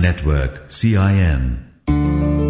Network, CIN.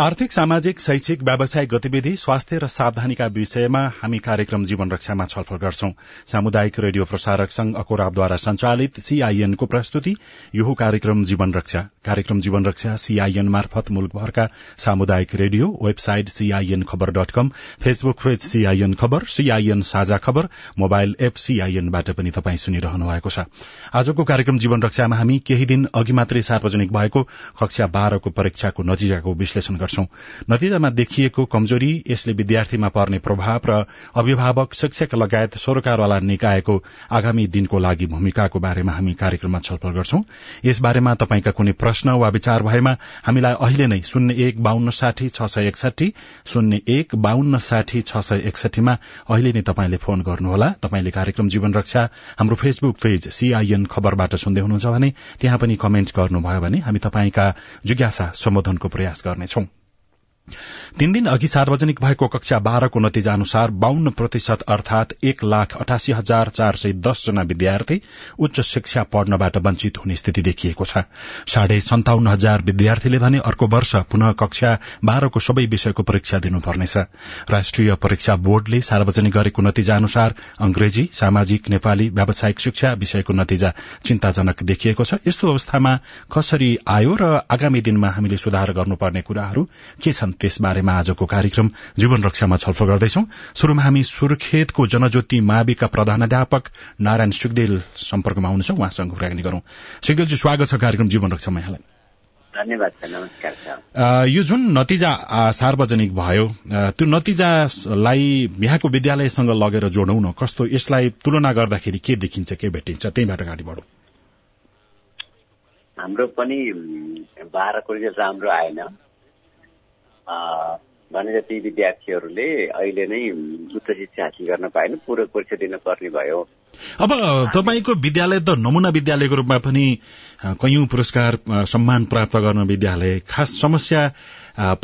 आर्थिक सामाजिक शैक्षिक व्यावसायिक गतिविधि स्वास्थ्य र सावधानीका विषयमा हामी कार्यक्रम जीवन रक्षामा छलफल गर्छौं। सामुदायिक रेडियो प्रसारक संघ अकोराबद्वारा संचालित सीआईएनको प्रस्तुति यो कार्यक्रम जीवन रक्षा कार्यक्रम जीवन रक्षा सीआईएन मार्फत मुलुकभरका सामुदायिक radio website CIN Khabar dot com Facebook page CIN Khabar CIN Sajha Khabar mobile app सीआईएनबाट पनि तपाई सुनिरहनु भएको छ। आजको कार्यक्रम जीवन रक्षामा हामी केही दिन अघि मात्रै सार्वजनिक भएको कक्षा बाह्रको परीक्षाको नतिजाको विश्लेषण गर्छौं। नतिजामा देखिएको कमजोरी यसले विद्यार्थीमा पर्ने प्रभाव र अभिभावक शिक्षक लगायत सरकारवाला निकायको आगामी दिनको लागि भूमिकाको बारेमा हामी कार्यक्रममा छलफल गर्छौं। यस बारेमा तपाईँका कुनै प्रश्न वा विचार भएमा हामीलाई अहिले नै शून्य एक बान्न साठी छ सय एकसठी शून्य एक बान्न साठी छ सय एकसठीमा अहिले नै तपाईँले फोन गर्नुहोला। तपाईँले कार्यक्रम जीवन रक्षा हाम्रो फेसबुक पेज सीआईएन खबरबाट सुन्दै हुनुहुन्छ भने त्यहाँ पनि कमेन्ट गर्नुभयो भने हामी तपाईँका जिज्ञासा सम्बोधनको प्रयास गर्नेछौं। तीन दिन अघि सार्वजनिक भएको कक्षा बाह्रको नतिजा अनुसार बाहन्न प्रतिशत अर्थात एक लाख अठासी हजार चार सय दसजना विद्यार्थी उच्च शिक्षा पढ्नबाट वञ्चित हुने स्थिति देखिएको छ। साढे सन्ताउन्न हजार विद्यार्थीले भने अर्को वर्ष पुनः कक्षा बाह्रको सबै विषयको परीक्षा दिनुपर्नेछ। राष्ट्रिय परीक्षा बोर्डले सार्वजनिक गरेको नतिजा अनुसार अंग्रेजी सामाजिक नेपाली व्यावसायिक शिक्षा विषयको नतिजा चिन्ताजनक देखिएको छ। यस्तो अवस्थामा कसरी आयो र आगामी दिनमा हामीले सुधार गर्नुपर्ने कुराहरू के छन्? त्यस बारेमा आजको कार्यक्रम जीवन रक्षामा छलफल गर्दैछौ। शुरूमा हामी सुर्खेतको जनज्योति माविका प्रधानाध्यापक नारायण सिगदेल सम्पर्कमा हुनेछौ उहाँसँग कुराकानी गरौं। सिगदेलजी स्वागत छ कार्यक्रम जीवन रक्षामा यहाँलाई धन्यवाद नमस्कार यो जुन नतिजा सार्वजनिक भयो त्यो नतिजालाई यहाँको विद्यालयसँग लगेर जोडौं न कस्तो यसलाई तुलना गर्दाखेरि के देखिन्छ के भेटिन्छ त्यहीबाट अगाडि बढौं। हाम्रो पनि बाह्रको रिजल्ट राम्रो आएन। भने जति विद्यार्थीहरूले अहिले नै उच्च शिक्षा हासिल गर्न पाएन पूरक परीक्षा दिन पर्ने भयो। अब तपाईँको विद्यालय त नमुना विद्यालयको रूपमा पनि कैयौं पुरस्कार सम्मान प्राप्त गर्न विद्यालय खास समस्या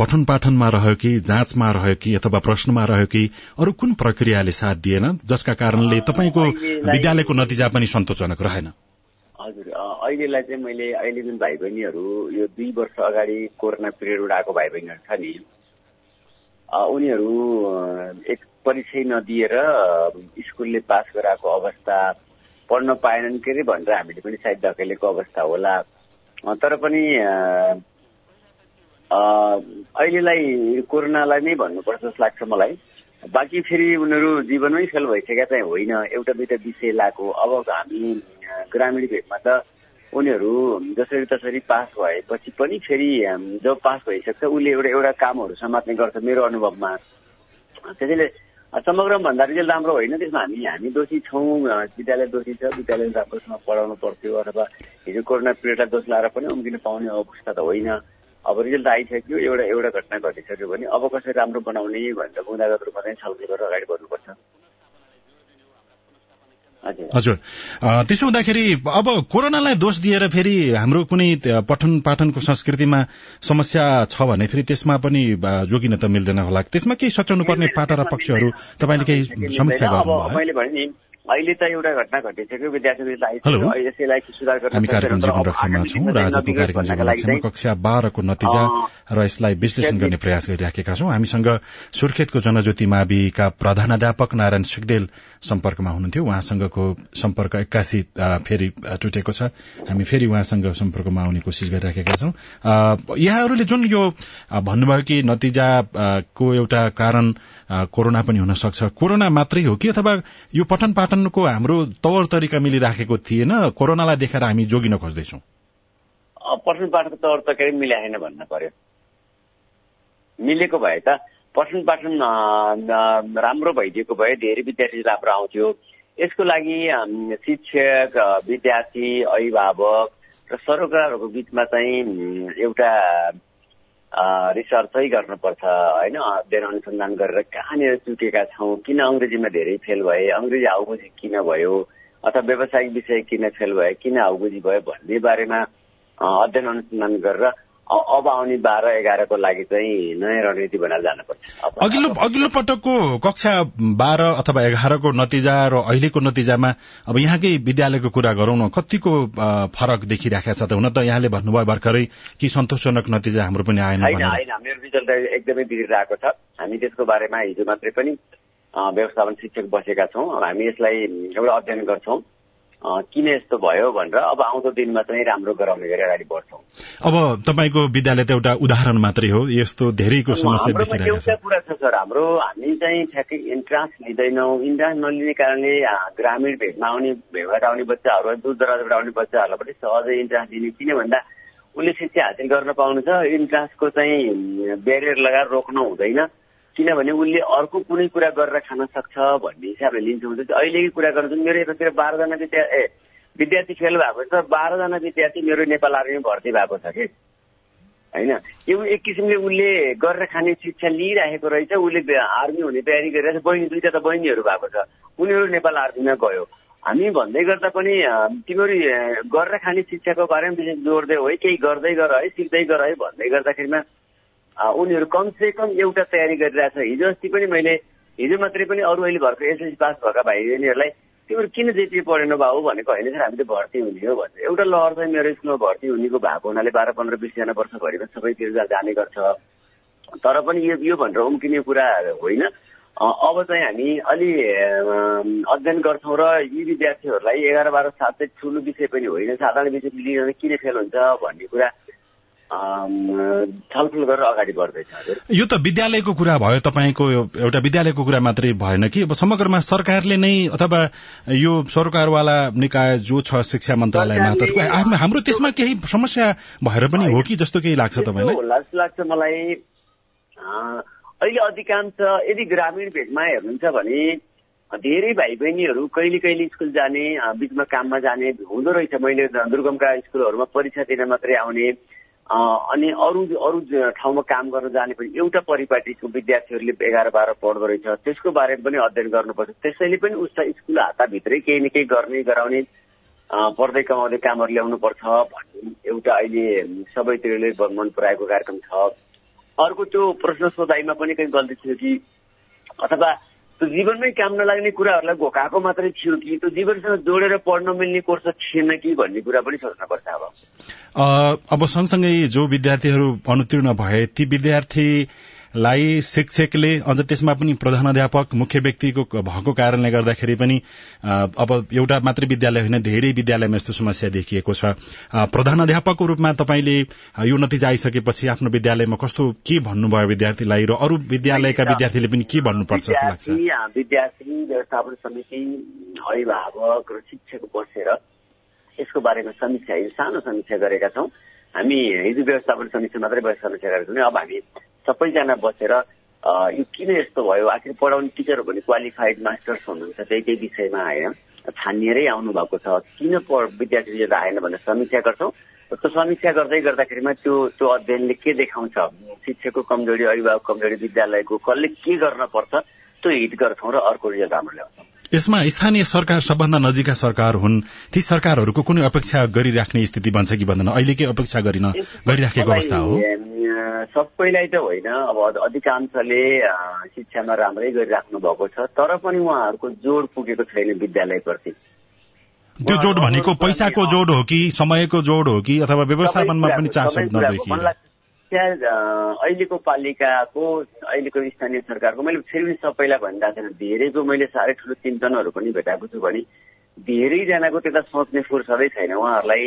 पठन पाठनमा रह्यो कि जाँचमा रह्यो कि अथवा प्रश्नमा रह्यो कि अरू कुन प्रक्रियाले साथ दिएन जसका कारणले तपाईँको विद्यालयको नतिजा पनि सन्तोषजनक रहेन? हजुर अहिलेलाई चाहिँ मैले अहिले जुन भाइ बहिनीहरू यो दुई वर्ष अगाडि कोरोना पिरियडबाट आएको भाइ बहिनीहरू छ नि उनीहरू एक परीक्षै नदिएर स्कुलले पास गराएको अवस्था पढ्न पाएनन् के अरे भनेर हामीले पनि सायद धकेलेको अवस्था होला। तर पनि अहिलेलाई कोरोनालाई नै भन्नुपर्छ जस्तो लाग्छ मलाई। बाँकी फेरि उनीहरू जीवनमै फेल भइसकेका चाहिँ होइन। एउटा दुइटा विषय लाएको। अब हामी ग्रामीण भेगमा त उनीहरू जसरी तसरी पास भएपछि पनि फेरि जब पास भइसक्छ उसले एउटा एउटा कामहरू समात्ने गर्छ मेरो अनुभवमा। त्यसैले समग्र भन्दा रिजल्ट राम्रो होइन। त्यसमा हामी हामी दोषी छौँ विद्यालय दोषी छ विद्यालय राम्रोसँग पढाउनु पर्थ्यो अथवा हिजो कोरोना पिरियडलाई दोष लाएर पनि उम्किन पाउने अवस्था त होइन। अब रिजल्ट आइसक्यो एउटा एउटा घटना घटिसक्यो भने अब कसरी राम्रो बनाउने भनेर गुणागत रूपमा चाहिँ छलफल गरेर अगाडि बढ्नुपर्छ। हजुर। त्यसो हुँदाखेरि अब कोरोनालाई दोष दिएर फेरि हाम्रो कुनै पठन पाठनको संस्कृतिमा समस्या छ भने फेरि त्यसमा पनि जोगिन त मिल्दैन होला। त्यसमा केही सच्याउनु पर्ने पाटा र पक्षहरू तपाईँले केही समस्या गर्नुभयो? अहिले एउटा घटना घटिसक्यो यसैलाई सुधार गर्न हामी कार्यक्रम जीवन रक्षामा छौँ र आजको कार्यक्रम जीवन रक्षामा कक्षा बाह्रको नतिजा र यसलाई विश्लेषण गर्ने प्रयास गरिराखेका छौँ। हामीसँग सुर्खेतको जनज्योति माविका प्रधानाध्यापक नारायण सिगदेल सम्पर्कमा हुनुहुन्थ्यो। उहाँसँगको सम्पर्क एक्कासी फेरि टुटेको छ। हामी फेरि उहाँसँग सम्पर्कमा आउने कोसिस गरिराखेका छौँ। यहाँहरूले जुन यो भन्नुभयो कि नतिजाको एउटा कारण कोरोना पनि हुन सक्छ। कोरोना मात्रै हो कि अथवा यो पठन पाठनको हाम्रो तौर तरिका मिलिराखेको थिएन। कोरोनालाई देखाएर हामी जोगिन खोज्दैछौ। पठन पाठनको तौर तरिका मिलाएन भन्न पर्यो। मिलेको भए त पठन पाठन राम्रो भइदिएको भए धेरै विद्यार्थी राम्रो आउँथ्यो। यसको लागि शिक्षक विद्यार्थी अभिभावक र सरोकारहरूको बिचमा चाहिँ एउटा रिसर्चै गर्नुपर्छ होइन? अध्ययन अनुसन्धान गरेर कहाँनिर चुकेका छौँ? किन अङ्ग्रेजीमा धेरै फेल भए? अङ्ग्रेजी हाउबुझी किन भयो? अथवा व्यावसायिक विषय किन फेल भयो किन हाउबुझी भयो भन्ने बारेमा अध्ययन अनुसन्धान गरेर अब आउने बाह्र एघारको लागि चाहिँ नयाँ रणनीति बनाएर जानुपर्छ। अघिल्लो अघिल्लो पटकको कक्षा बाह्र अथवा एघारको नतिजा र अहिलेको नतिजामा अब यहाँकै विद्यालयको कुरा गरौँ न कतिको फरक देखिराखेको छ त? हुन त यहाँले भन्नुभयो भर्खरै कि सन्तोषजनक नतिजा हाम्रो पनि आएन होइन मेरो रिजल्ट एकदमै बिग्रिरहेको छ। हामी त्यसको बारेमा हिजो मात्रै पनि व्यवस्थापन शिक्षक बसेका छौँ। हामी यसलाई एउटा अध्ययन गर्छौँ। किन यस्तो भयो भनेर अब आउँदो दिनमा चाहिँ राम्रो गराउने गरी अगाडि बढ्छौँ। अब तपाईँको विद्यालय त एउटा उदाहरण मात्रै हो यस्तो धेरैको समस्या देखिरहेको छ। कुरा छ सर। हाम्रो हामी चाहिँ ठ्याक्कै इन्ट्रान्स लिँदैनौँ। इन्ट्रान्स नलिने कारणले ग्रामीण भेगमा आउने भेगबाट आउने बच्चाहरू दूर दराजबाट आउने बच्चाहरूलाई पनि सहजै इन्ट्रान्स दिने। किन भन्दा उसले शिक्षा हासिल गर्न पाउनु छ। इन्ट्रान्सको चाहिँ ब्यारियर लगाएर रोक्नु हुँदैन। किनभने उसले अर्को कुनै कुरा गरेर खान सक्छ भन्ने हिसाबले लिन्छ भने अहिलेकै कुरा गर्नु मेरो यतातिर बाह्रजना विद्यार्थी ए विद्यार्थी फेल भएको छ। बाह्रजना विद्यार्थी मेरो नेपाल आर्मी भर्ती भएको छ कि? होइन? यो एक किसिमले उसले गरेर खाने शिक्षा लिइराखेको रहेछ। उसले आर्मी हुने तयारी गरिरहेछ। बहिनी दुईवटा त बहिनीहरू भएको छ। उनीहरू नेपाल आर्मीमा गयो। हामी भन्दै गर्दा पनि तिमीहरू गरेर खाने शिक्षाको बारेमा विशेष जोड्दै है केही गर्दै गर है सिक्दै गर है भन्दै गर्दाखेरिमा उनीहरू कमसे कम एउटा तयारी गरिरहेछ। हिजो अस्ति पनि मैले हिजो मात्रै पनि अरू अहिले भर्खर एसएससी पास भएका भाइ बहिनीहरूलाई तिमीहरू किन जेपी पढेन बाबु भनेको होइन सर हामी त भर्ती हुने हो भन्छ एउटा लहर चाहिँ मेरो स्कुलमा भर्ती हुनेको भएको हुनाले बाह्र पन्ध्र बिसजना वर्षभरिमा सबैतिर जाने गर्छ। तर पनि यो यो भनेर उम्किने कुरा होइन। अब चाहिँ हामी अलि अध्ययन गर्छौँ र यी विद्यार्थीहरूलाई एघार बाह्र सात चाहिँ ठुलो विषय पनि होइन। साधारण विषय लिएर किन फेल हुन्छ भन्ने कुरा छलफल गरेर अगाडि बढ्दैछ यो त विद्यालयको कुरा भयो तपाईँको एउटा विद्यालयको कुरा मात्रै भएन कि? अब समग्रमा सरकारले नै अथवा यो सरकारवाला निकाय जो छ शिक्षा मन्त्रालय मात्र हाम्रो त्यसमा केही समस्या भएर पनि हो कि जस्तो केही लाग्छ तपाईँलाई? लाग्छ मलाई। अहिले अधिकांश यदि ग्रामीण भेगमा हेर्नुहुन्छ भने धेरै भाइ बहिनीहरू कहिले कहिले स्कुल जाने बिचमा काममा जाने हुँदो रहेछ। मैले दुर्गमका स्कुलहरूमा परीक्षा दिन मात्रै आउने। अनि अरू अरू ठाउँमा काम गर्न जाने पनि एउटा परिपाटीको विद्यार्थीहरूले एघार बाह्र पढ्दो रहेछ। त्यसको बारेमा पनि अध्ययन गर्नुपर्छ। त्यसैले पनि उसलाई स्कुल हाताभित्रै केही न केही गर्ने गराउने पढ्दै कमाउँदै कामहरू ल्याउनुपर्छ भन्ने एउटा अहिले सबैतिरले मन पराएको कार्यक्रम छ। अर्को त्यो प्रश्न सोधाइमा पनि कहीँ गल्ती थियो कि अथवा त्यो जीवनमै काम नलाग्ने कुराहरूलाई घोकाएको मात्रै थियो कि? त्यो जीवनसँग जोडेर पढ्न मिल्ने कोर्स थिएन कि भन्ने कुरा पनि सोच्नुपर्छ अब। अब सँगसँगै जो विद्यार्थीहरू अनुतीर्ण भए ती विद्यार्थी लाई शिक्षकले अझ त्यसमा पनि प्रधानाध्यापक मुख्य व्यक्तिको भएको कारणले गर्दाखेरि पनि अब एउटा मात्रै विद्यालय होइन धेरै विद्यालयमा यस्तो समस्या देखिएको छ। प्रधानाध्यापकको रूपमा तपाईँले यो नतिजा आइसकेपछि आफ्नो विद्यालयमा कस्तो के भन्नुभयो विद्यार्थीलाई र अरू विद्यालयका विद्यार्थीले पनि के भन्नुपर्छ जस्तो लाग्छ? विद्यार्थी व्यवस्थापन समिति अभिभावक र शिक्षक बसेर यसको बारेमा समीक्षा सानो समीक्षा गरेका छौँ। हामी हिजो व्यवस्थापन समिति मात्रै बसेर समीक्षा गरेका छौँ। अब हामी सबैजना बसेर यो किन यस्तो भयो? आखिर पढाउने टिचर भने क्वालिफाइड मास्टर्स हुनुहुन्छ त्यही त्यही विषयमा आएर छानिएरै आउनु भएको छ। किन विद्यार्थी लिएर आएन भनेर समीक्षा गर्छौँ। त्यो समीक्षा गर्दै गर्दाखेरिमा त्यो त्यो अध्ययनले के देखाउँछ? शिक्षकको कमजोरी अभिभावक कमजोरी विद्यालयको कसले के गर्न पर्छ? त्यो हिट गर्छौँ र अर्को रिजल्ट राम्रो ल्याउँछौँ। यसमा स्थानीय सरकार सबभन्दा नजिकका सरकार हुन्। ती सरकारहरूको कुनै अपेक्षा गरिराख्ने स्थिति बन्छ कि भन्दैन अहिले के अपेक्षा गरिन गरिराखेको अवस्था हो? सबैलाई त होइन। अब अधिकांशले शिक्षामा राम्रै गरिराख्नु भएको छ। तर पनि उहाँहरूको जोड पुगेको छैन विद्यालयप्रति। त्यो जोड भनेको पैसाको जोड हो कि समयको जोड हो कि अथवा व्यवस्थापनमा पनि चासो अहिलेको पालिकाको अहिलेको स्थानीय सरकारको मैले फेरि पनि सबैलाई भनिरहेको छैन धेरैको मैले साह्रै ठुलो चिन्तनहरू पनि भेटाएको छु भने धेरैजनाको त्यता सोच्ने फुर्सदै छैन। उहाँहरूलाई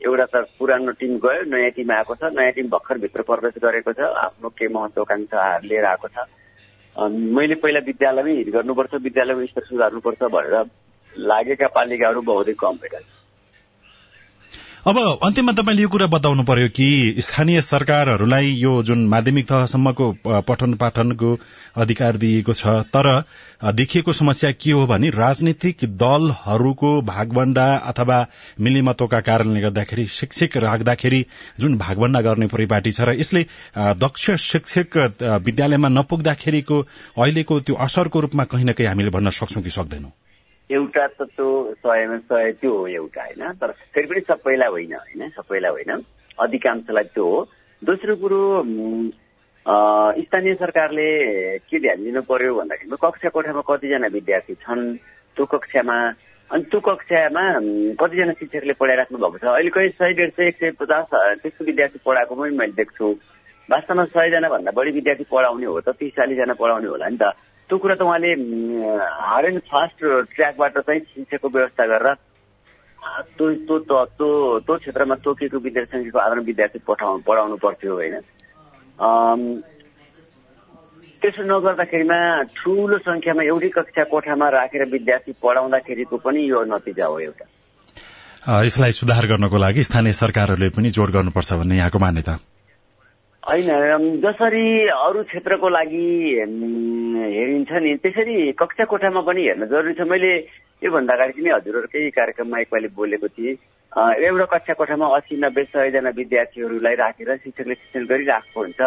एउटा त पुरानो टिम गयो नयाँ टिम आएको छ नयाँ टिम भर्खर भित्र प्रवेश गरेको छ आफ्नो के महत्वाकांक्षाहरू लिएर आएको छ मैले पहिला विद्यालयमै हिट गर्नुपर्छ विद्यालयको स्तर सुधार्नुपर्छ भनेर लागेका पालिकाहरू बहुतै कम भेटाएको अब अन्त्यमा तपाईँले यो कुरा बताउनु पर्यो कि स्थानीय सरकारहरूलाई यो जुन माध्यमिक तहसम्मको पठन पाठनको अधिकार दिएको छ तर देखिएको समस्या के हो भने राजनीतिक दलहरूको भागभण्डा अथवा मिलिमतोका कारणले गर्दाखेरि शिक्षक राख्दाखेरि जुन भागभण्डा गर्ने परिपाटी छ र यसले दक्ष शिक्षक विद्यालयमा नपुग्दाखेरिको अहिलेको त्यो असरको रूपमा कहीँ न कहीँ हामीले भन्न सक्छौँ कि सक्दैनौँ। एउटा त त्यो सयमा सय त्यो हो एउटा होइन? तर फेरि पनि सबैलाई होइन होइन? सबैलाई होइन। अधिकांशलाई त्यो हो। दोस्रो कुरो स्थानीय सरकारले के ध्यान दिनु पर्यो भन्दाखेरि कक्षा कोठामा कतिजना विद्यार्थी छन्? त्यो कक्षामा अनि त्यो कक्षामा कतिजना शिक्षकले पढाइराख्नु भएको छ? अहिले कहीँ सय डेढ सय एक सय पचास त्यस्तो विद्यार्थी पढाएको पनि मैले देख्छु। वास्तवमा सयजना भन्दा बढी विद्यार्थी पढाउने हो त तिस चालिसजना पढाउने होला नि त। त्यो कुरा त उहाँले हार्ड एन्ड फास्ट ट्र्याकबाट चाहिँ शिक्षाको व्यवस्था गरेर त्यो त्यो त्यो त्यो क्षेत्रमा तोकिएको विद्यार्थी सङ्ख्याको आधारमा विद्यार्थी पठाउनु पढाउनु पर्थ्यो होइन। त्यसो नगर्दाखेरिमा ठुलो सङ्ख्यामा एउटै कक्षा कोठामा राखेर विद्यार्थी पढाउँदाखेरिको पनि यो नतिजा हो एउटा। यसलाई सुधार गर्नको लागि स्थानीय सरकारहरूले पनि जोड गर्नुपर्छ भन्ने यहाँको मान्यता। होइन जसरी अरू क्षेत्रको लागि हेरिन्छ नि त्यसरी कक्षा कोठामा पनि हेर्न जरुरी छ। मैले योभन्दा अगाडि पनि हजुरहरूकै कार्यक्रममा एकपालि बोलेको थिएँ। एउटा कक्षा कोठामा असी नब्बे सयजना विद्यार्थीहरूलाई राखेर शिक्षकले शिक्षण गरिराखेको हुन्छ।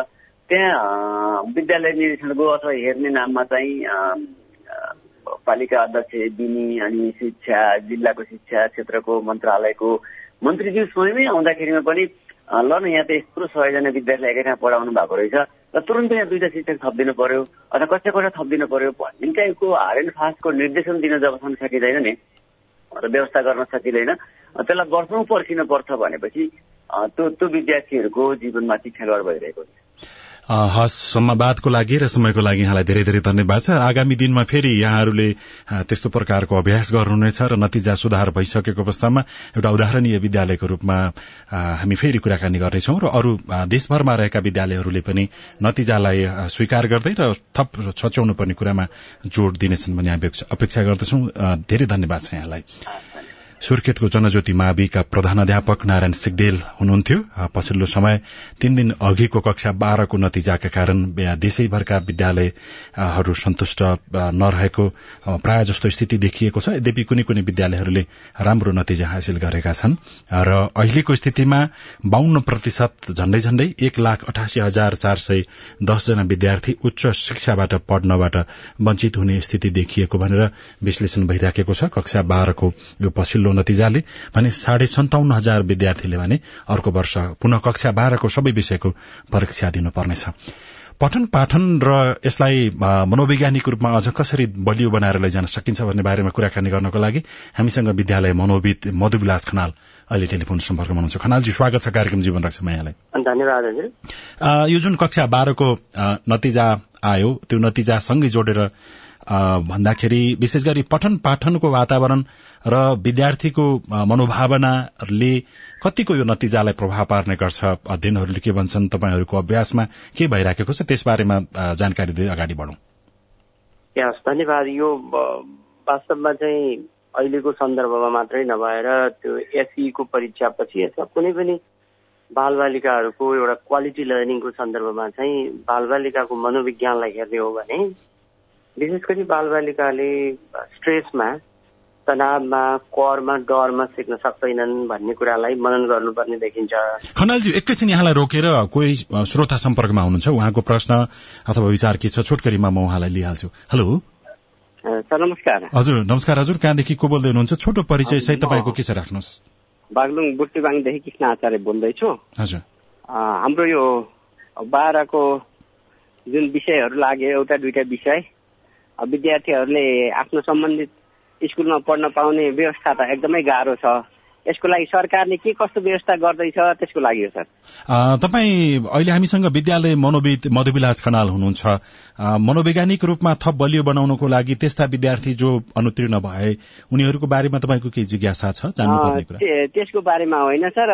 त्यहाँ विद्यालय निरीक्षणको अथवा हेर्ने नाममा चाहिँ पालिका अध्यक्ष दिनी अनि शिक्षा जिल्लाको शिक्षा क्षेत्रको मन्त्रालयको मन्त्रीज्यू स्वयमै आउँदाखेरिमा पनि ल न यहाँ त यत्रो सयजना विद्यार्थीलाई एकै ठाउँ पढाउनु भएको रहेछ। र तुरन्तै यहाँ दुईवटा शिक्षक थपिदिनु पर्यो अथवा कक्षा कोठा थपिदिनु पर्यो भन्ने टाइपको हार्ड एन्ड फास्टको निर्देशन दिन जबसम्म सकिँदैन नि। र व्यवस्था गर्न सकिँदैन। त्यसलाई वर्षौँ पर्खिनु पर्छ भनेपछि त्यो त्यो विद्यार्थीहरूको जीवनमाथि खेलवाड भइरहेको हुन्छ हस् संवादको लागि र समयको लागि यहाँलाई धेरै धेरै धन्यवाद छ। आगामी दिनमा फेरि यहाँहरूले त्यस्तो प्रकारको अभ्यास गर्नुहुनेछ र नतिजा सुधार भइसकेको अवस्थामा एउटा उदाहरणीय विद्यालयको रूपमा हामी फेरि कुराकानी गर्नेछौं र अरू देशभरमा रहेका विद्यालयहरूले पनि नतिजालाई स्वीकार गर्दै र थप छच्याउनु पर्ने कुरामा जोड़ दिनेछन् भन्ने अपेक्षा गर्दछौ। धेरै धन्यवाद छ यहाँलाई। सुर्खेतको जनज्योति माविका प्रधानाध्यापक नारायण सिगदेल हुनुहुन्थ्यो। पछिल्लो समय तीन दिन अघिको कक्षा बाह्रको नतिजाका कारण देशैभरका विद्यालयहरू सन्तुष्ट नरहेको प्राय जस्तो स्थिति देखिएको छ। यद्यपि कुनै कुनै विद्यालयहरूले राम्रो नतिजा हासिल गरेका छन्। र अहिलेको स्थितिमा बाहन्न प्रतिशत झण्डै झण्डै एक लाख अठासी हजार चार सय दसजना विद्यार्थी उच्च शिक्षाबाट पढ्नबाट वञ्चित हुने स्थिति देखिएको भनेर विश्लेषण भइराखेको छ। कक्षा बाह्रको यो पछिल्लो नतिजाले भने साढे सन्ताउन्न हजार विद्यार्थीले भने अर्को वर्ष पुनः कक्षा बाह्रको सबै विषयको परीक्षा दिनुपर्नेछ। पठन पाठन र यसलाई मनोवैज्ञानिक रूपमा अझ कसरी बलियो बनाएर लैजान सकिन्छ भन्ने बारेमा कुराकानी गर्नको लागि हामीसँग विद्यालय मनोविद मधुविलास खनाल अहिले टेलिफोन सम्पर्कमा हुनुहुन्छ। खनालजी स्वागत छ कार्यक्रम जीवन रक्षा यहाँलाई। धन्यवाद यो जुन कक्षा बाह्रको नतिजा आयो त्यो नतिजासँगै जोडेर भन्दाखेरि विशेष गरी पठन पाठनको वातावरण र विद्यार्थीको मनोभावनाले कतिको यो नतिजालाई प्रभाव पार्ने गर्छ? अध्ययनहरूले के भन्छन् तपाईँहरूको अभ्यासमा के भइराखेको छ? त्यसबारेमा जानकारी दिँदै अगाडि बढौँ। धन्यवाद। यो वास्तवमा चाहिँ अहिलेको सन्दर्भमा मात्रै नभएर त्यो एसईको परीक्षापछि अथवा कुनै पनि बालबालिकाहरूको एउटा क्वालिटी लर्निङको सन्दर्भमा चाहिँ बालबालिकाको मनोविज्ञानलाई हेर्ने हो भने विशेष गरी बालबालिकाले स्ट्रेसमा तनावमा करमा डरमा सिक्न सक्दैनन् भन्ने कुरालाई मनन गर्नुपर्ने देखिन्छ। खनालजी एकैछिन यहाँलाई रोकेर कोही श्रोता सम्पर्कमा हुनुहुन्छ? उहाँको प्रश्न अथवा विचार के छ? छोटकरीमा म उहाँलाई लिइहाल्छु। हेलो? सर नमस्कार। हजुर नमस्कार। हजुर कहाँदेखि को बोल्दै हुनुहुन्छ? छोटो परिचय सहित तपाईँको के छ राख्नुहोस्? बागलुङ बुट्टीबाङदेखि कृष्ण आचार्य बोल्दैछु। हजुर। हाम्रो यो बाह्रको जुन विषयहरू लाग्यो एउटा दुइटा विषय। विद्यार्थीहरूले आफ्नो सम्बन्धित स्कुलमा पढ्न पाउने व्यवस्था त एकदमै गाह्रो छ। यसको लागि सरकारले के कस्तो व्यवस्था गर्दैछ त्यसको लागि हो सर। तपाईँ अहिले हामीसँग विद्यालय मनोविद मधुविलास खनाल हुनुहुन्छ। मनोवैज्ञानिक रूपमा थप बलियो बनाउनको लागि त्यस्ता विद्यार्थी जो अनुतीर्ण भए उनीहरूको बारेमा तपाईँको केही जिज्ञासा छ जान्नुपर्ने कुरा? त्यसको बारेमा होइन सर।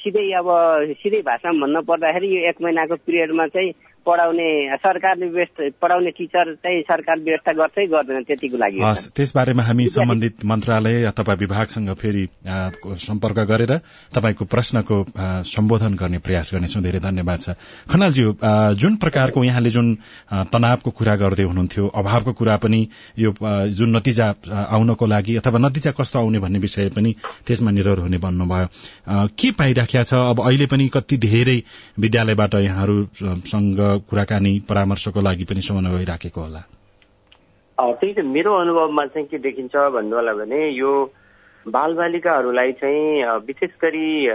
सिधै अब सिधै भाषामा भन्नु पर्दाखेरि यो एक महिनाको पिरियडमा चाहिँ पढाउने सरकारले व्यवस्था पढाउने टिचर चाहिँ सरकार व्यवस्था गर्छै गर्दैन त्यतिको लागि हस् त्यसबारेमा हामी सम्बन्धित मन्त्रालय अथवा विभागसँग फेरि सम्पर्क गरेर तपाईँको प्रश्नको सम्बोधन गर्ने प्रयास गर्नेछौँ। धेरै धन्यवाद छ। खनालज्यू जुन प्रकारको यहाँले जुन तनावको कुरा गर्दै हुनुहुन्थ्यो अभावको कुरा पनि यो जुन नतिजा आउनको लागि अथवा नतिजा कस्तो आउने भन्ने विषय पनि त्यसमा निर्भर हुने भन्नुभयो। के पाइराखेका छ? अब अहिले पनि कति धेरै विद्यालयबाट यहाँहरूसँग कुराकानी परामर्शको लागि पनि समन्वय राखेको होला। त्यही त मेरो अनुभवमा चाहिँ के देखिन्छ भन्नु होला भने यो बालबालिकाहरूलाई चाहिँ विशेष गरी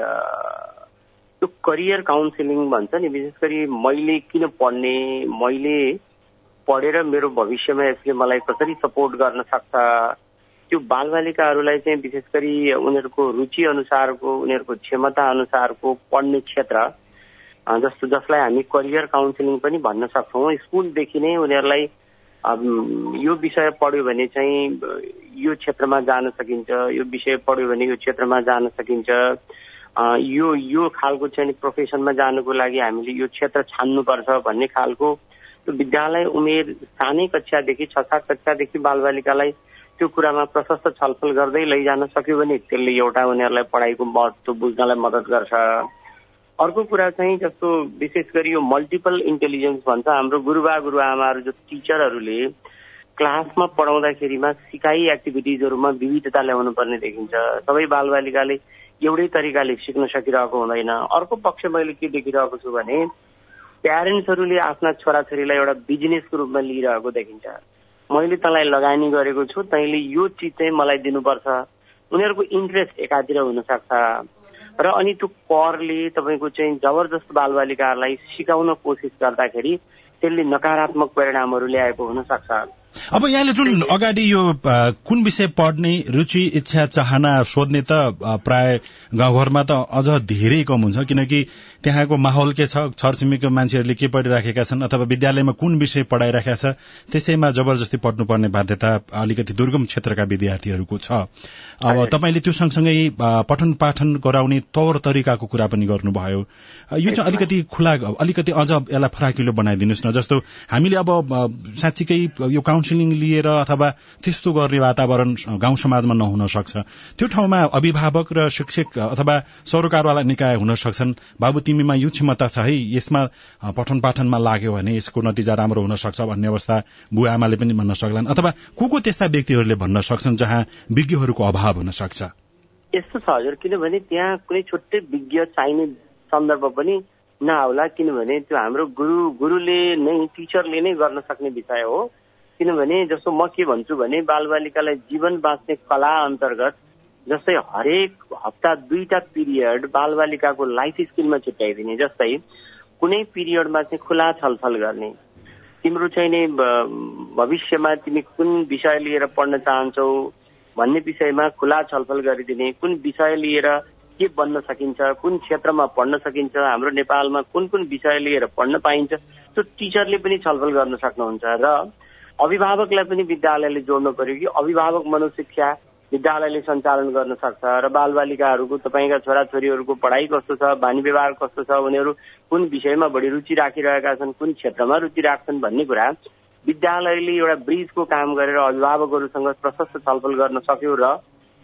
त्यो करियर काउन्सिलिङ भन्छ नि विशेष गरी मैले किन पढ्ने मैले पढेर मेरो भविष्यमा यसले मलाई कसरी सपोर्ट गर्न सक्छ त्यो बालबालिकाहरूलाई चाहिँ विशेष गरी उनीहरूको रुचि अनुसारको उनीहरूको क्षमता अनुसारको पढ्ने क्षेत्र जस्तो जसलाई हामी करियर काउन्सिलिङ पनि भन्न सक्छौँ। स्कुलदेखि नै उनीहरूलाई यो विषय पढ्यो भने चाहिँ यो क्षेत्रमा जान सकिन्छ यो विषय पढ्यो भने यो क्षेत्रमा जान सकिन्छ। यो यो खालको चाहिँ प्रोफेसनमा जानुको लागि हामीले यो क्षेत्र छान्नुपर्छ भन्ने खालको विद्यालय उमेर सानै कक्षादेखि छ सात कक्षादेखि बालबालिकालाई त्यो कुरामा प्रशस्त छलफल गर्दै लैजान सक्यो भने त्यसले एउटा उनीहरूलाई पढाइको महत्त्व बुझ्नलाई मद्दत गर्छ। अर्को कुरा चाहिँ जस्तो विशेष गरी यो मल्टिपल इन्टेलिजेन्स भन्छ हाम्रो गुरुबा गुरुआमाहरू जो टिचरहरूले क्लासमा पढाउँदाखेरिमा सिकाइ एक्टिभिटिजहरूमा विविधता ल्याउनु पर्ने देखिन्छ। सबै बालबालिकाले एउटै तरिकाले सिक्न सकिरहेको हुँदैन। अर्को पक्ष मैले के देखिरहेको छु भने प्यारेन्ट्सहरूले आफ्ना छोराछोरीलाई एउटा बिजनेसको रूपमा लिइरहेको देखिन्छ। मैले तँलाई लगानी गरेको छु तैँले यो चिज चाहिँ मलाई दिनुपर्छ। उनीहरूको इन्ट्रेस्ट एकातिर हुनसक्छ। र अनि त्यो करले तपाईँको चाहिँ जबरजस्त बालबालिकाहरूलाई सिकाउन कोसिस गर्दाखेरि त्यसले नकारात्मक परिणामहरू ल्याएको हुन सक्छ अब यहाँले जुन अगाडि यो कुन विषय पढ्ने रुचि इच्छा चाहना सोध्ने त प्राय गाउँघरमा त अझ धेरै कम हुन्छ किनकि त्यहाँको माहौल के छ? छरछिमेकीको मान्छेहरूले के पढिराखेका छन्? अथवा विद्यालयमा कुन विषय पढाइराखेका छ? त्यसैमा जबरजस्ती पढ्नुपर्ने बाध्यता अलिकति दुर्गम क्षेत्रका विद्यार्थीहरूको छ। अब तपाईँले त्यो सँगसँगै पठन पाठन गराउने तौर तरिकाको कुरा पनि गर्नुभयो। यो चाहिँ अलिकति खुला अलिकति अझ यसलाई फराकिलो बनाइदिनुहोस् न। जस्तो हामीले अब साँच्चीकै यो काउन्सिलिङ लिएर अथवा त्यस्तो गर्ने वातावरण गाउँ समाजमा नहुन सक्छ। त्यो ठाउँमा अभिभावक र शिक्षक अथवा सरोकारवाला निकाय हुन सक्छन्। बाबु तिमीमा यो क्षमता छ है यसमा पठन पाठनमा लाग्यो भने यसको नतिजा राम्रो हुन सक्छ भन्ने अवस्था बुवा आमाले पनि भन्न सक्लान्। अथवा को को त्यस्ता व्यक्तिहरूले भन्न सक्छन् जहाँ विज्ञहरूको अभाव हुन सक्छ? यस्तो छ हजुर किनभने त्यहाँ कुनै छुट्टै विज्ञ चाहिने सन्दर्भ पनि नआउला किनभने त्यो हाम्रो गुरु गुरुले नै टिचरले नै गर्न सक्ने विषय हो। किनभने जस्तो म के भन्छु भने बालबालिकालाई जीवन बाँच्ने कला अन्तर्गत जस्तै हरेक हप्ता दुईटा पिरियड बालबालिकाको लाइफ स्किलमा छुट्याइदिने जस्तै कुनै पिरियडमा चाहिँ खुला छलफल गर्ने। तिम्रो चाहिँ नै भविष्यमा तिमी कुन विषय लिएर पढ्न चाहन्छौ भन्ने विषयमा खुला छलफल गरिदिने कुन विषय लिएर के बन्न सकिन्छ कुन क्षेत्रमा पढ्न सकिन्छ हाम्रो नेपालमा कुन कुन विषय लिएर पढ्न पाइन्छ त्यो टिचरले पनि छलफल गर्न सक्नुहुन्छ र अभिभावकलाई पनि विद्यालयले जोड्नु पर्यो कि अभिभावक मनोशिक्षा विद्यालयले सञ्चालन गर्न सक्छ र बालबालिकाहरूको तपाईँका छोराछोरीहरूको पढाइ कस्तो छ बानी व्यवहार कस्तो छ उनीहरू कुन विषयमा बढी रुचि राखिरहेका छन् कुन क्षेत्रमा रुचि राख्छन् भन्ने कुरा विद्यालयले एउटा ब्रिजको काम गरेर अभिभावकहरूसँग प्रशस्त छलफल गर्न सक्यो र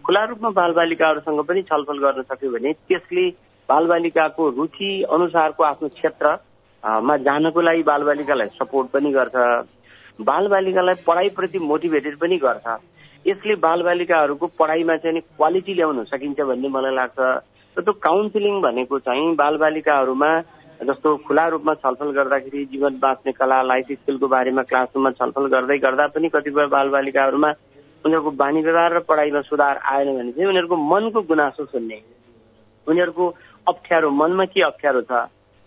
खुला रूपमा बालबालिकाहरूसँग पनि छलफल गर्न सक्यो भने त्यसले बालबालिकाको रुचि अनुसारको आफ्नो क्षेत्रमा जानको लागि बालबालिकालाई सपोर्ट पनि गर्छ बालबालिकालाई पढाइप्रति मोटिभेटेड पनि गर्छ। यसले बालबालिकाहरूको पढाइमा चाहिँ क्वालिटी ल्याउन सकिन्छ भन्ने मलाई लाग्छ। र त्यो काउन्सिलिङ भनेको चाहिँ बालबालिकाहरूमा जस्तो खुला रूपमा छलफल गर्दाखेरि जीवन बाँच्ने कला लाइफ स्किलको बारेमा क्लासरुममा छलफल गर्दै गर्दा पनि कतिपय बालबालिकाहरूमा उनीहरूको बानी व्यवहार र पढाइमा सुधार आएन भने चाहिँ उनीहरूको मनको गुनासो सुन्ने। उनीहरूको अप्ठ्यारो मनमा के अप्ठ्यारो छ?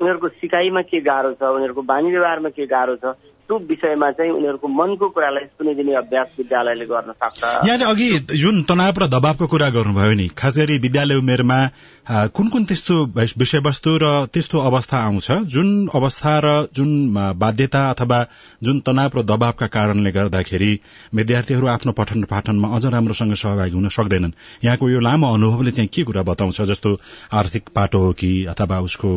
उनीहरूको सिकाइमा के गाह्रो छ? उनीहरूको बानी व्यवहारमा के गाह्रो छ? त्यो विषयमा चाहिँ उनीहरूको मनको कुरालाई सुनिदिने अभ्यास विद्यालयले गर्न सक्छ। यहाँ अघि जुन तनाव र दबावको कुरा गर्नुभयो नि खास गरी विद्यालय उमेरमा कुन कुन त्यस्तो विषयवस्तु र त्यस्तो अवस्था आउँछ? जुन अवस्था र जुन बाध्यता अथवा जुन तनाव र दबावका कारणले गर्दाखेरि विद्यार्थीहरू आफ्नो पठन पाठनमा अझ राम्रोसँग सहभागी हुन सक्दैनन्? यहाँको यो लामो अनुभवले चाहिँ के कुरा बताउँछ? जस्तो आर्थिक पाटो हो कि अथवा उसको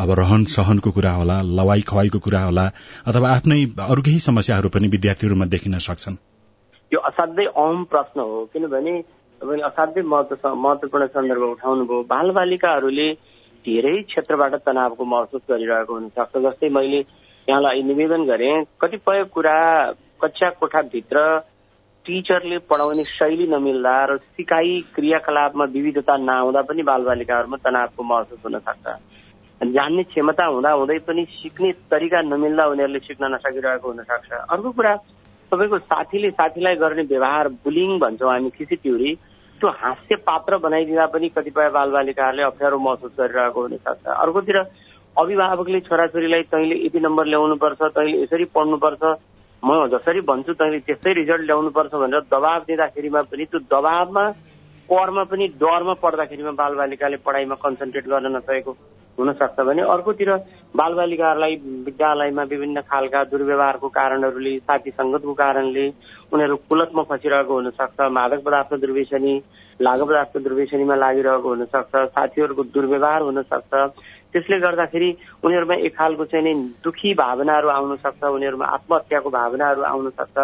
अब रहन सहनको कुरा होला लवाई खवाईको कुरा होला अथवा आफ्नै अरू केही समस्याहरू पनि विद्यार्थीहरूमा देखिन सक्छन्? यो असाध्यै अहम प्रश्न हो किनभने तपाईँले असाध्यै महत्व महत्वपूर्ण सन्दर्भ उठाउनुभयो। बाल बालिकाहरूले धेरै क्षेत्रबाट तनावको महसुस गरिरहेको हुनसक्छ। जस्तै मैले यहाँलाई निवेदन गरेँ कतिपय कुरा कक्षा कोठाभित्र टिचरले पढाउने शैली नमिल्दा र सिकाइ क्रियाकलापमा विविधता नआउँदा पनि बालबालिकाहरूमा तनावको महसुस हुन सक्छ जान्ने क्षमता हुँदा हुँदै पनि सिक्ने तरिका नमिल्दा उनीहरूले सिक्न नसकिरहेको हुनसक्छ अर्को कुरा तपाईँको साथीले साथीलाई गर्ने व्यवहार बुलिङ भन्छौँ हामी खिसिट्युरी त्यो हास्य पात्र बनाइदिँदा पनि कतिपय बालबालिकाहरूले अप्ठ्यारो महसुस गरिरहेको हुनसक्छ अर्कोतिर अभिभावकले छोराछोरीलाई तैँले यति नम्बर ल्याउनुपर्छ तैँले यसरी पढ्नुपर्छ म जसरी भन्छु तैँले त्यस्तै रिजल्ट ल्याउनुपर्छ भनेर दबाब दिँदाखेरिमा पनि त्यो दबावमा पढमा पनि डरमा पढ्दाखेरिमा बालबालिकाले पढाइमा कन्सन्ट्रेट गर्न नसकेको हुनसक्छ भने अर्कोतिर बालबालिकाहरूलाई विद्यालयमा विभिन्न खालका दुर्व्यवहारको कारणहरूले साथी सङ्गतको कारणले उनीहरू कुलतमा फसिरहेको हुनसक्छ मादक पदार्थ दुर्व्यसनी लागु पदार्थ दुर्व्यसनीमा लागिरहेको हुनसक्छ साथीहरूको दुर्व्यवहार हुनसक्छ। त्यसले गर्दाखेरि उनीहरूमा एक खालको चाहिँ नि दुखी भावनाहरू आउन सक्छ उनीहरूमा आत्महत्याको भावनाहरू आउन सक्छ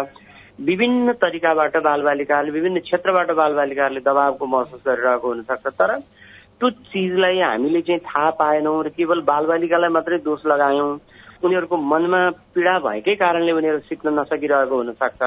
विभिन्न तरिकाबाट बालबालिकाहरूले विभिन्न क्षेत्रबाट बालबालिकाहरूले दबावको महसुस गरिरहेको हुनसक्छ। तर त्यो चिजलाई हामीले चाहिँ थाहा पाएनौँ र केवल बालबालिकालाई मात्रै दोष लगायौँ उनीहरूको मनमा पीडा भएकै कारणले उनीहरू सिक्न नसकिरहेको हुनसक्छ।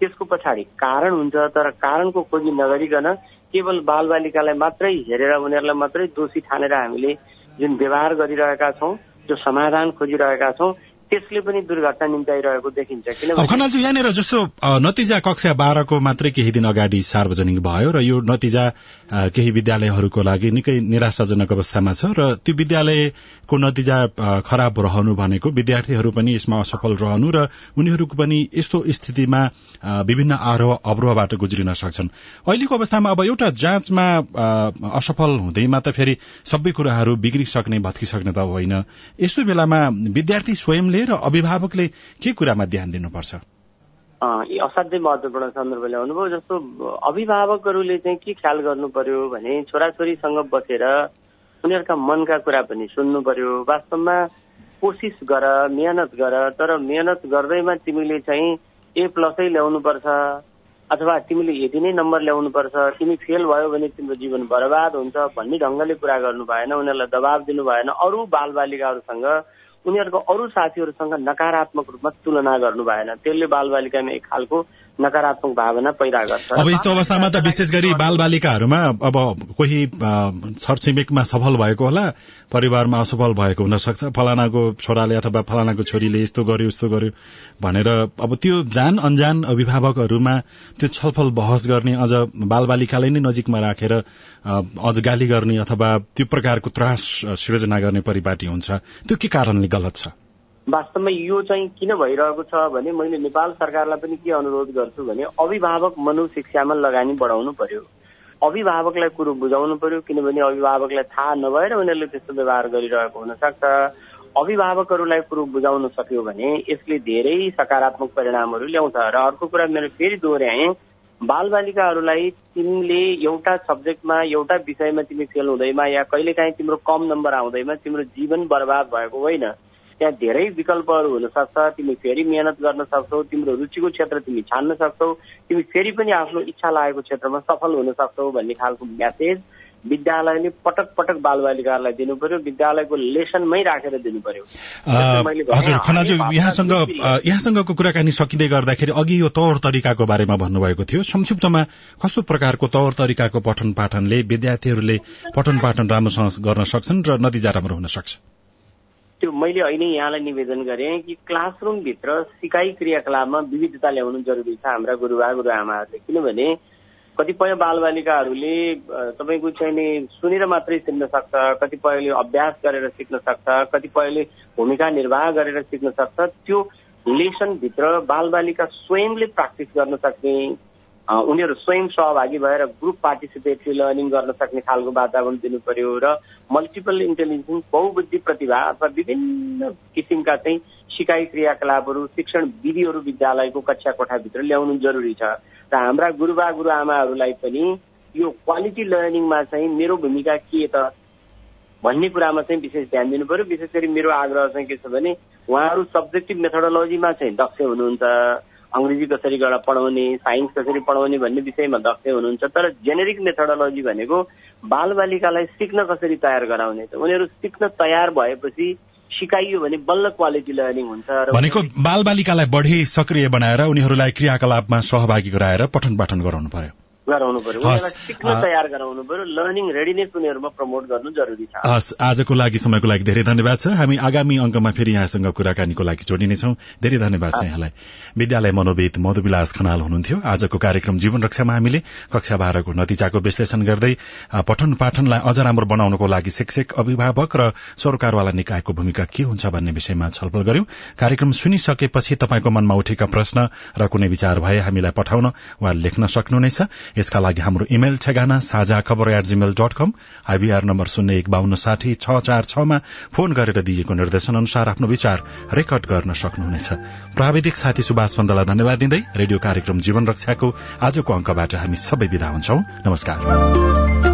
त्यसको पछाडि कारण हुन्छ तर कारणको खोजी नगरिकन केवल बालबालिकालाई मात्रै हेरेर उनीहरूलाई मात्रै दोषी ठानेर हामीले जुन व्यवहार गरिरहेका छौँ जो समाधान खोजिरहेका छौँ त्यसले पनि दुर्घटना निम्ताइरहेको देखिन्छ। किनभने खनालजी यहाँनिर जस्तो नतिजा कक्षा बाह्रको मात्रै केही दिन अगाडि सार्वजनिक भयो र यो नतिजा केही विद्यालयहरूको लागि निकै निराशाजनक अवस्थामा छ र त्यो विद्यालयको नतिजा खराब रहनु भनेको विद्यार्थीहरू पनि यसमा असफल रहनु र उनीहरूको पनि यस्तो स्थितिमा विभिन्न आरोह अवरोहबाट गुज्रिन सक्छन्। अहिलेको अवस्थामा अब एउटा जाँचमा असफल हुँदैमा त फेरि सबै कुराहरू बिग्रिसक्ने भत्किसक्ने त होइन। यस्तो बेलामा विद्यार्थी स्वयंले र अभिभावकले के कुरामा ध्यान दिनुपर्छ? असाध्यै महत्वपूर्ण सन्दर्भ ल्याउनुभयो जस्तो अभिभावकहरूले चाहिँ के ख्याल गर्नु पर्यो भने छोराछोरीसँग बसेर उनीहरूका मनका कुरा पनि सुन्नु पर्यो वास्तवमा कोसिस गर मेहनत गर तर मेहनत गर्दैमा तिमीले चाहिँ ए प्लसै ल्याउनुपर्छ अथवा तिमीले यति नै नम्बर ल्याउनुपर्छ तिमी फेल भयो भने तिम्रो जीवन बर्बाद हुन्छ भन्ने ढङ्गले कुरा गर्नु भएन उनीहरूलाई दबाब दिनु भएन। अरू बालबालिकाहरूसँग उनीहरूको अरू साथीहरूसँग नकारात्मक रूपमा तुलना गर्नु भएन त्यसले बालबालिकामा एक खालको नकारात्मक भावना पैदा गर्छ। अब यस्तो अवस्थामा त विशेष गरी बाल बालिकाहरूमा अब कोही छरछिमेकमा सफल भएको होला परिवारमा असफल भएको हुन सक्छ फलानाको छोराले अथवा फलानाको छोरीले यस्तो गर्यो यस्तो गर्यो भनेर अब त्यो जान अन्जान अभिभावकहरूमा त्यो छलफल बहस गर्ने अझ बाल बालिकालाई नै नजिकमा राखेर अझ गाली गर्ने अथवा त्यो प्रकारको त्रास सृजना गर्ने परिपाटी हुन्छ। त्यो के कारणले गलत छ? वास्तवमा यो चाहिँ किन भइरहेको छ भने मैले नेपाल सरकारलाई पनि के अनुरोध गर्छु भने अभिभावक मनोशिक्षामा लगानी बढाउनु पर्यो। अभिभावकलाई कुरो बुझाउनु पर्यो किनभने अभिभावकलाई थाहा नभएर उनीहरूले त्यस्तो व्यवहार गरिरहेको हुनसक्छ। अभिभावकहरूलाई कुरो बुझाउन सक्यो भने यसले धेरै सकारात्मक परिणामहरू ल्याउँछ र अर्को कुरा मेरो फेरि दोहोऱ्याएँ। बालबालिकाहरूलाई तिमीले एउटा सब्जेक्टमा एउटा विषयमा तिमी फेल हुँदैमा या कहिलेकाहीँ तिम्रो कम नम्बर आउँदैमा तिम्रो जीवन बर्बाद भएको होइन। त्यहाँ धेरै विकल्पहरू हुनसक्छ तिमी फेरि मेहनत गर्न सक्छौ तिम्रो रुचिको क्षेत्र तिमी छान्न सक्छौ तिमी फेरि पनि आफ्नो इच्छा लागेको क्षेत्रमा सफल हुन सक्छौ भन्ने खालको म्यासेज विद्यालयले पटक पटक बालबालिकाहरूलाई दिनु पर्यो विद्यालयको लेसनमै राखेर दिनु पर्यो हजुर खनाजु यहाँसँग यहाँसँगको कुराकानी सकिँदै गर्दाखेरि अघि यो तौर तरिकाको बारेमा भन्नुभएको थियो। संक्षिप्तमा कस्तो प्रकारको तौर तरिकाको पठन पाठनले विद्यार्थीहरूले पठन पाठन राम्रोसँग गर्न सक्छन् र नतिजा राम्रो हुन सक्छ? त्यो मैले अहिले यहाँलाई निवेदन गरेँ कि क्लासरुमभित्र सिकाइ क्रियाकलापमा विविधता ल्याउनु जरुरी छ हाम्रा गुरुबा गुरुआमाहरूले। किनभने कतिपय बालबालिकाहरूले तपाईँको चाहिँ सुनेर मात्रै सिक्न सक्छ कतिपयले अभ्यास गरेर सिक्न सक्छ कतिपयले भूमिका निर्वाह गरेर सिक्न सक्छ। त्यो लेसनभित्र बालबालिका स्वयंले प्र्याक्टिस गर्न सक्ने उनीहरू स्वयं सहभागी भएर ग्रुप पार्टिसिपेटरी लर्निङ गर्न सक्ने खालको वातावरण दिनु पर्यो र मल्टिपल इन्टेलिजेन्स बहुबुद्धि प्रतिभा अथवा विभिन्न किसिमका चाहिँ सिकाइ क्रियाकलापहरू शिक्षण विधिहरू विद्यालयको कक्षा कोठाभित्र ल्याउनु जरुरी छ। र हाम्रा गुरुबा गुरुआमाहरूलाई पनि यो क्वालिटी लर्निङमा चाहिँ मेरो भूमिका के त भन्ने कुरामा चाहिँ विशेष ध्यान दिनु पर्यो विशेष गरी मेरो आग्रह चाहिँ के छ भने उहाँहरू सब्जेक्टिभ मेथोडोलोजीमा चाहिँ दक्ष हुनुहुन्छ। अङ्ग्रेजी कसरी पढाउने साइन्स कसरी पढाउने भन्ने विषयमा दक्ष हुनुहुन्छ तर जेनेरिक मेथोडोलोजी भनेको बालबालिकालाई सिक्न कसरी तयार गराउने त? उनीहरू सिक्न तयार भएपछि सिकाइयो भने बल्ल क्वालिटी लर्निङ हुन्छ भनेको बालबालिकालाई बढी सक्रिय बनाएर उनीहरूलाई क्रियाकलापमा सहभागी गराएर पठन पाठन गराउनु पर्यो। गराउनु पर्यो। सिक्न तयार गराउनु पर्यो। लर्निङ रेडिनेस उनीहरूमा प्रमोट गर्नु जरुरी छ। हस् आजको लागि समयको लागि धेरै धन्यवाद छ। हामी आगामी अङ्कमा फेरि यहाँसँग कुराकानीको लागि जोडिनेछौँ। धेरै धन्यवाद छ यहाँलाई। विद्यालय मनोविद मधुविलास खनाल हुनुहुन्थ्यो। आजको कार्यक्रम जीवन रक्षामा हामीले कक्षा बाह्रको नतिजाको विश्लेषण गर्दै पठन पाठनलाई अझ राम्रो बनाउनको लागि शिक्षक अभिभावक र सरकारवाला निकायको भूमिका के हुन्छ भन्ने विषयमा छलफल गर्यौं। कार्यक्रम सुनिसकेपछि तपाईँको मनमा उठेका प्रश्न र कुनै विचार भए हामीलाई पठाउन वा लेख्न सक्नुहुनेछ। यसका लागि हाम्रो इमेल ठेगाना Sajha Khabar at Gmail dot com IVR number शून्य एक बान्न साठी छ चार छमा फोन गरेर दिएको निर्देशन अनुसार आफ्नो विचार रेकर्ड गर्न सक्नुहुनेछ। प्राविधिक साथी सुभाष पन्तलाई धन्यवाद दिँदै रेडियो कार्यक्रम जीवन रक्षाको आजको अंकबाट हामी सबै विदा हुन्छौ। नमस्कार।